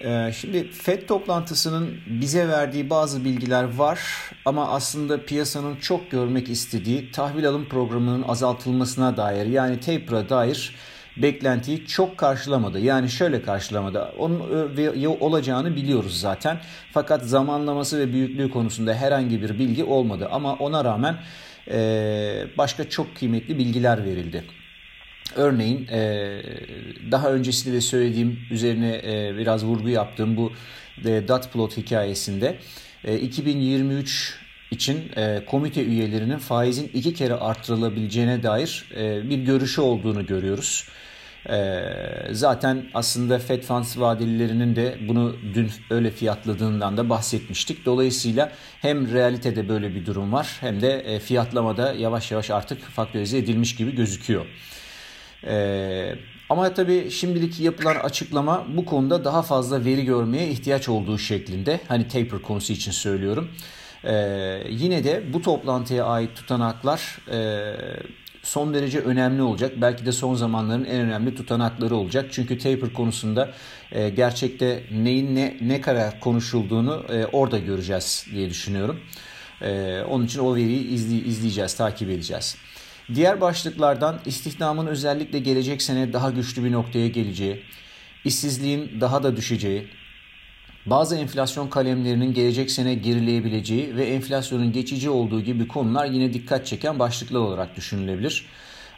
Ee, şimdi FED toplantısının bize verdiği bazı bilgiler var ama aslında piyasanın çok görmek istediği tahvil alım programının azaltılmasına dair yani taper'a dair beklentiyi çok karşılamadı. Yani şöyle karşılamadı. Onun olacağını biliyoruz zaten. Fakat zamanlaması ve büyüklüğü konusunda herhangi bir bilgi olmadı. Ama ona rağmen başka çok kıymetli bilgiler verildi. Örneğin daha öncesinde de söylediğim üzerine biraz vurgu yaptığım bu dot plot hikayesinde 2023 için komite üyelerinin faizin iki kere arttırılabileceğine dair bir görüşü olduğunu görüyoruz. Zaten aslında Fed Funds vadelilerinin de bunu dün öyle fiyatladığından da bahsetmiştik. Dolayısıyla hem realitede böyle bir durum var hem de fiyatlamada yavaş yavaş artık faktörize edilmiş gibi gözüküyor. Ee, ama tabii şimdilik yapılan açıklama bu konuda daha fazla veri görmeye ihtiyaç olduğu şeklinde. Hani taper konusu için söylüyorum. Ee, yine de bu toplantıya ait tutanaklar e, son derece önemli olacak. Belki de son zamanların en önemli tutanakları olacak. Çünkü taper konusunda e, gerçekte neyin ne, ne kadar konuşulduğunu e, orada göreceğiz diye düşünüyorum. E, onun için o veriyi izley, izleyeceğiz, takip edeceğiz. Diğer başlıklardan istihdamın özellikle gelecek sene daha güçlü bir noktaya geleceği, işsizliğin daha da düşeceği, bazı enflasyon kalemlerinin gelecek sene gerileyebileceği ve enflasyonun geçici olduğu gibi konular yine dikkat çeken başlıklar olarak düşünülebilir.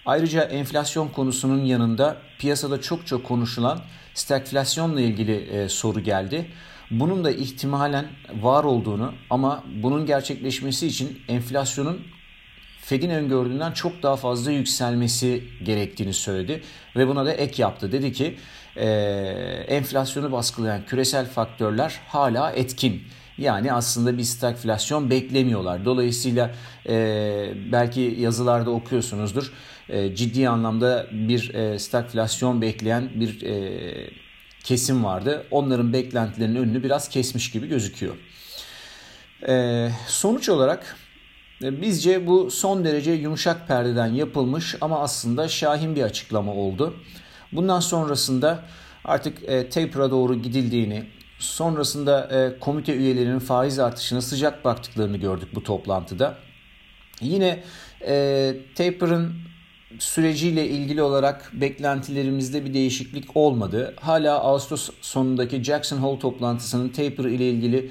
Ayrıca enflasyon konusunun yanında piyasada çok çok konuşulan stagflasyonla ilgili e, soru geldi. Bunun da ihtimalen var olduğunu ama bunun gerçekleşmesi için enflasyonun Fed'in öngördüğünden çok daha fazla yükselmesi gerektiğini söyledi ve buna da ek yaptı. Dedi ki e, enflasyonu baskılayan küresel faktörler hala etkin. Yani aslında bir stagflasyon beklemiyorlar. Dolayısıyla e, belki yazılarda okuyorsunuzdur. E, ciddi anlamda bir e, stagflasyon bekleyen bir e, kesim vardı. Onların beklentilerinin önünü biraz kesmiş gibi gözüküyor. E, sonuç olarak bizce bu son derece yumuşak perdeden yapılmış ama aslında şahin bir açıklama oldu. Bundan sonrasında artık e, taper'a doğru gidildiğini, sonrasında e, komite üyelerinin faiz artışına sıcak baktıklarını gördük bu toplantıda. Yine e, taper'ın süreciyle ilgili olarak beklentilerimizde bir değişiklik olmadı. Hala Ağustos sonundaki Jackson Hole toplantısının taper ile ilgili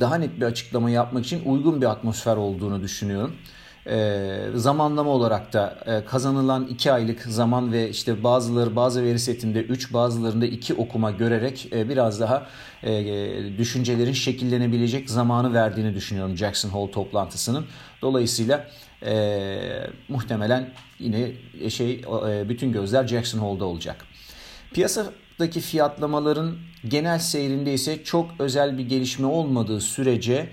daha net bir açıklama yapmak için uygun bir atmosfer olduğunu düşünüyorum. E, zamanlama olarak da e, kazanılan 2 aylık zaman ve işte bazıları bazı veri setinde 3 bazılarında 2 okuma görerek e, biraz daha e, düşüncelerin şekillenebilecek zamanı verdiğini düşünüyorum Jackson Hole toplantısının. Dolayısıyla e, muhtemelen yine şey e, bütün gözler Jackson Hole'da olacak. Piyasa Daki fiyatlamaların genel seyrinde ise çok özel bir gelişme olmadığı sürece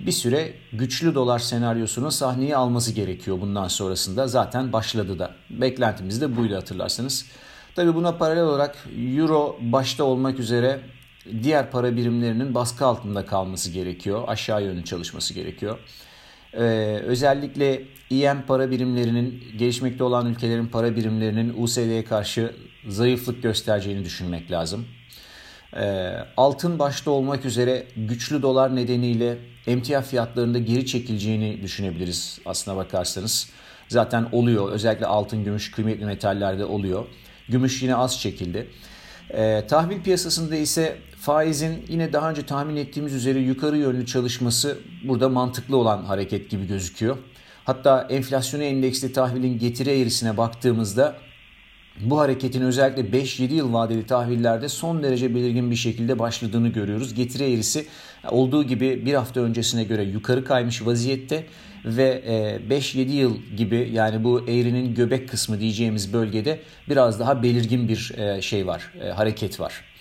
bir süre güçlü dolar senaryosunu sahneye alması gerekiyor bundan sonrasında. Zaten başladı da. Beklentimiz de buydu hatırlarsanız. Tabi buna paralel olarak Euro başta olmak üzere diğer para birimlerinin baskı altında kalması gerekiyor. Aşağı yönlü çalışması gerekiyor. Ee, özellikle EM para birimlerinin, gelişmekte olan ülkelerin para birimlerinin USD'ye karşı zayıflık göstereceğini düşünmek lazım. Ee, altın başta olmak üzere güçlü dolar nedeniyle emtia fiyatlarında geri çekileceğini düşünebiliriz aslına bakarsanız. Zaten oluyor özellikle altın, gümüş, kıymetli metallerde oluyor. Gümüş yine az çekildi. Ee, tahvil piyasasında ise faizin yine daha önce tahmin ettiğimiz üzere yukarı yönlü çalışması burada mantıklı olan hareket gibi gözüküyor. Hatta enflasyonu endeksli tahvilin getiri eğrisine baktığımızda bu hareketin özellikle 5-7 yıl vadeli tahvillerde son derece belirgin bir şekilde başladığını görüyoruz. Getiri eğrisi olduğu gibi bir hafta öncesine göre yukarı kaymış vaziyette ve 5-7 e, yıl gibi yani bu eğrinin göbek kısmı diyeceğimiz bölgede biraz daha belirgin bir e, şey var, e, hareket var.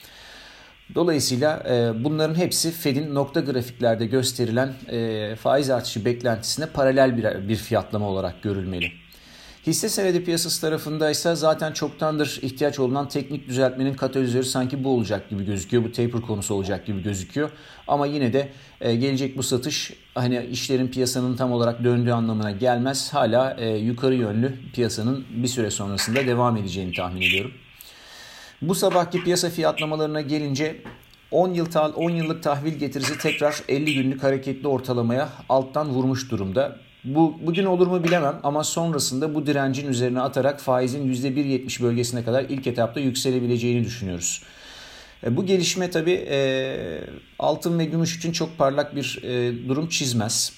Dolayısıyla bunların hepsi Fed'in nokta grafiklerde gösterilen faiz artışı beklentisine paralel bir, bir fiyatlama olarak görülmeli. Hisse senedi piyasası tarafında ise zaten çoktandır ihtiyaç olunan teknik düzeltmenin katalizörü sanki bu olacak gibi gözüküyor. Bu taper konusu olacak gibi gözüküyor. Ama yine de e, gelecek bu satış hani işlerin piyasanın tam olarak döndüğü anlamına gelmez. Hala e, yukarı yönlü piyasanın bir süre sonrasında devam edeceğini tahmin ediyorum. Bu sabahki piyasa fiyatlamalarına gelince 10 yıl 10 yıllık tahvil getirisi tekrar 50 günlük hareketli ortalamaya alttan vurmuş durumda. Bu bugün olur mu bilemem ama sonrasında bu direncin üzerine atarak faizin %1.70 bölgesine kadar ilk etapta yükselebileceğini düşünüyoruz. E, bu gelişme tabi e, altın ve gümüş için çok parlak bir e, durum çizmez.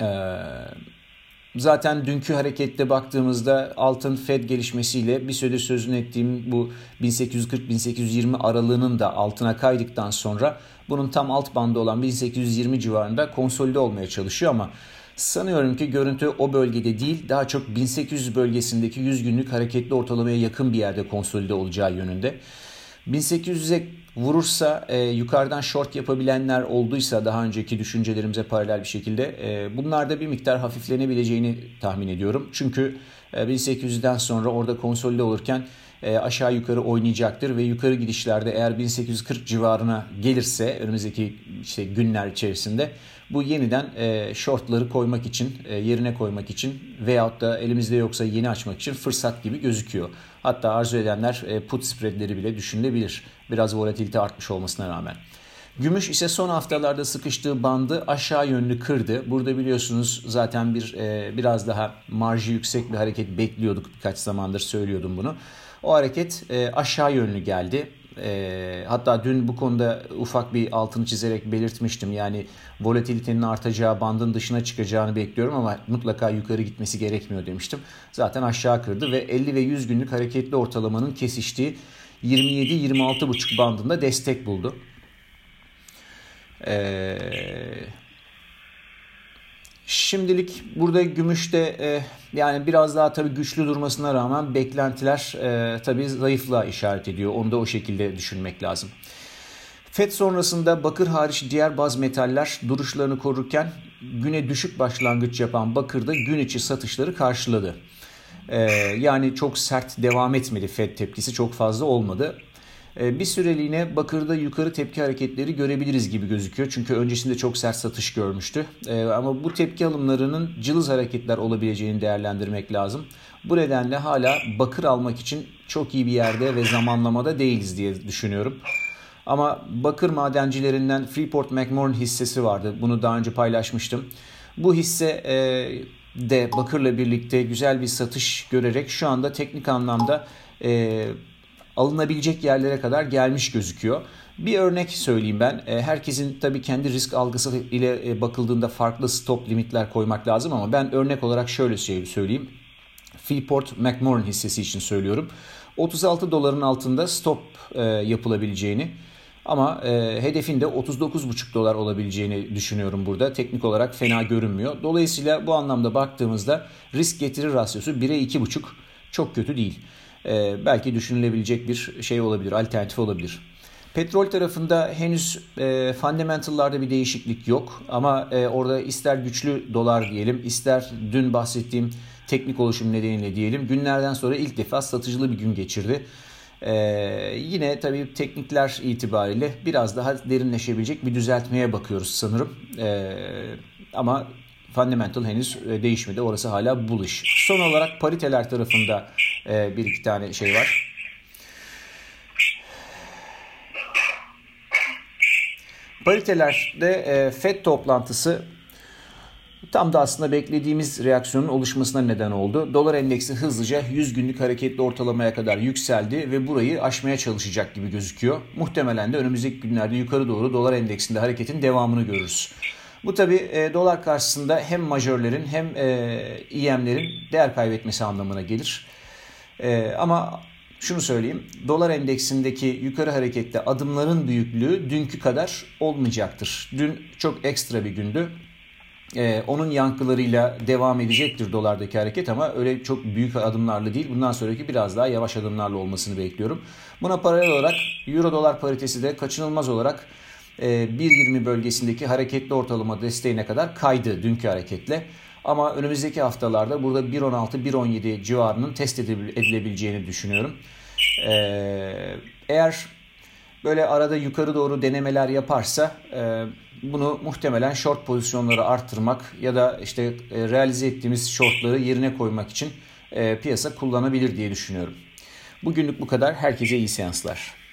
E, zaten dünkü harekette baktığımızda altın Fed gelişmesiyle bir süredir sözünü ettiğim bu 1840-1820 aralığının da altına kaydıktan sonra bunun tam alt bandı olan 1820 civarında konsolide olmaya çalışıyor ama Sanıyorum ki görüntü o bölgede değil daha çok 1800 bölgesindeki 100 günlük hareketli ortalamaya yakın bir yerde konsolide olacağı yönünde. 1800'e vurursa e, yukarıdan short yapabilenler olduysa daha önceki düşüncelerimize paralel bir şekilde e, bunlarda bir miktar hafiflenebileceğini tahmin ediyorum. Çünkü 1800'den sonra orada konsolide olurken e, aşağı yukarı oynayacaktır ve yukarı gidişlerde eğer 1840 civarına gelirse önümüzdeki işte günler içerisinde bu yeniden e, shortları koymak için, e, yerine koymak için veyahut da elimizde yoksa yeni açmak için fırsat gibi gözüküyor. Hatta arzu edenler put spreadleri bile düşünülebilir. Biraz volatilite artmış olmasına rağmen. Gümüş ise son haftalarda sıkıştığı bandı aşağı yönlü kırdı. Burada biliyorsunuz zaten bir e, biraz daha marjı yüksek bir hareket bekliyorduk birkaç zamandır söylüyordum bunu. O hareket e, aşağı yönlü geldi. E, hatta dün bu konuda ufak bir altını çizerek belirtmiştim. Yani volatilitenin artacağı bandın dışına çıkacağını bekliyorum ama mutlaka yukarı gitmesi gerekmiyor demiştim. Zaten aşağı kırdı ve 50 ve 100 günlük hareketli ortalamanın kesiştiği 27-26,5 bandında destek buldu. Eee Şimdilik burada gümüşte e, yani biraz daha tabii güçlü durmasına rağmen beklentiler e, tabii zayıflığa işaret ediyor. Onu da o şekilde düşünmek lazım. FED sonrasında bakır hariç diğer baz metaller duruşlarını korurken güne düşük başlangıç yapan bakırda gün içi satışları karşıladı. Ee, yani çok sert devam etmedi FED tepkisi çok fazla olmadı. Ee, bir süreliğine bakırda yukarı tepki hareketleri görebiliriz gibi gözüküyor. Çünkü öncesinde çok sert satış görmüştü. Ee, ama bu tepki alımlarının cılız hareketler olabileceğini değerlendirmek lazım. Bu nedenle hala bakır almak için çok iyi bir yerde ve zamanlamada değiliz diye düşünüyorum. Ama bakır madencilerinden Freeport McMoran hissesi vardı. Bunu daha önce paylaşmıştım. Bu hisse e, de bakırla birlikte güzel bir satış görerek şu anda teknik anlamda e, alınabilecek yerlere kadar gelmiş gözüküyor. Bir örnek söyleyeyim ben. E, herkesin tabii kendi risk algısı ile e, bakıldığında farklı stop limitler koymak lazım ama ben örnek olarak şöyle söyleyeyim. Freeport McMoran hissesi için söylüyorum. 36 doların altında stop e, yapılabileceğini ama e, hedefin de 39,5 dolar olabileceğini düşünüyorum burada. Teknik olarak fena görünmüyor. Dolayısıyla bu anlamda baktığımızda risk getiri rasyosu 1'e 2,5 çok kötü değil. E, belki düşünülebilecek bir şey olabilir, alternatif olabilir. Petrol tarafında henüz e, fundamental'larda bir değişiklik yok ama e, orada ister güçlü dolar diyelim, ister dün bahsettiğim teknik oluşum nedeniyle diyelim günlerden sonra ilk defa satıcılı bir gün geçirdi. Ee, yine tabii teknikler itibariyle biraz daha derinleşebilecek bir düzeltmeye bakıyoruz sanırım. Ee, ama fundamental henüz e, değişmedi. Orası hala bullish. Son olarak pariteler tarafında e, bir iki tane şey var. Paritelerde e, FED toplantısı Tam da aslında beklediğimiz reaksiyonun oluşmasına neden oldu. Dolar endeksi hızlıca 100 günlük hareketli ortalamaya kadar yükseldi ve burayı aşmaya çalışacak gibi gözüküyor. Muhtemelen de önümüzdeki günlerde yukarı doğru dolar endeksinde hareketin devamını görürüz. Bu tabi e, dolar karşısında hem majörlerin hem e, IM'lerin değer kaybetmesi anlamına gelir. E, ama şunu söyleyeyim. Dolar endeksindeki yukarı harekette adımların büyüklüğü dünkü kadar olmayacaktır. Dün çok ekstra bir gündü. Ee, onun yankılarıyla devam edecektir dolardaki hareket ama öyle çok büyük adımlarla değil. Bundan sonraki biraz daha yavaş adımlarla olmasını bekliyorum. Buna paralel olarak Euro dolar paritesi de kaçınılmaz olarak 1.20 bölgesindeki hareketli ortalama desteğine kadar kaydı dünkü hareketle. Ama önümüzdeki haftalarda burada 1.16-1.17 civarının test edilebileceğini düşünüyorum. Ee, eğer böyle arada yukarı doğru denemeler yaparsa e, bunu muhtemelen short pozisyonları arttırmak ya da işte e, realize ettiğimiz shortları yerine koymak için e, piyasa kullanabilir diye düşünüyorum. Bugünlük bu kadar. Herkese iyi seanslar.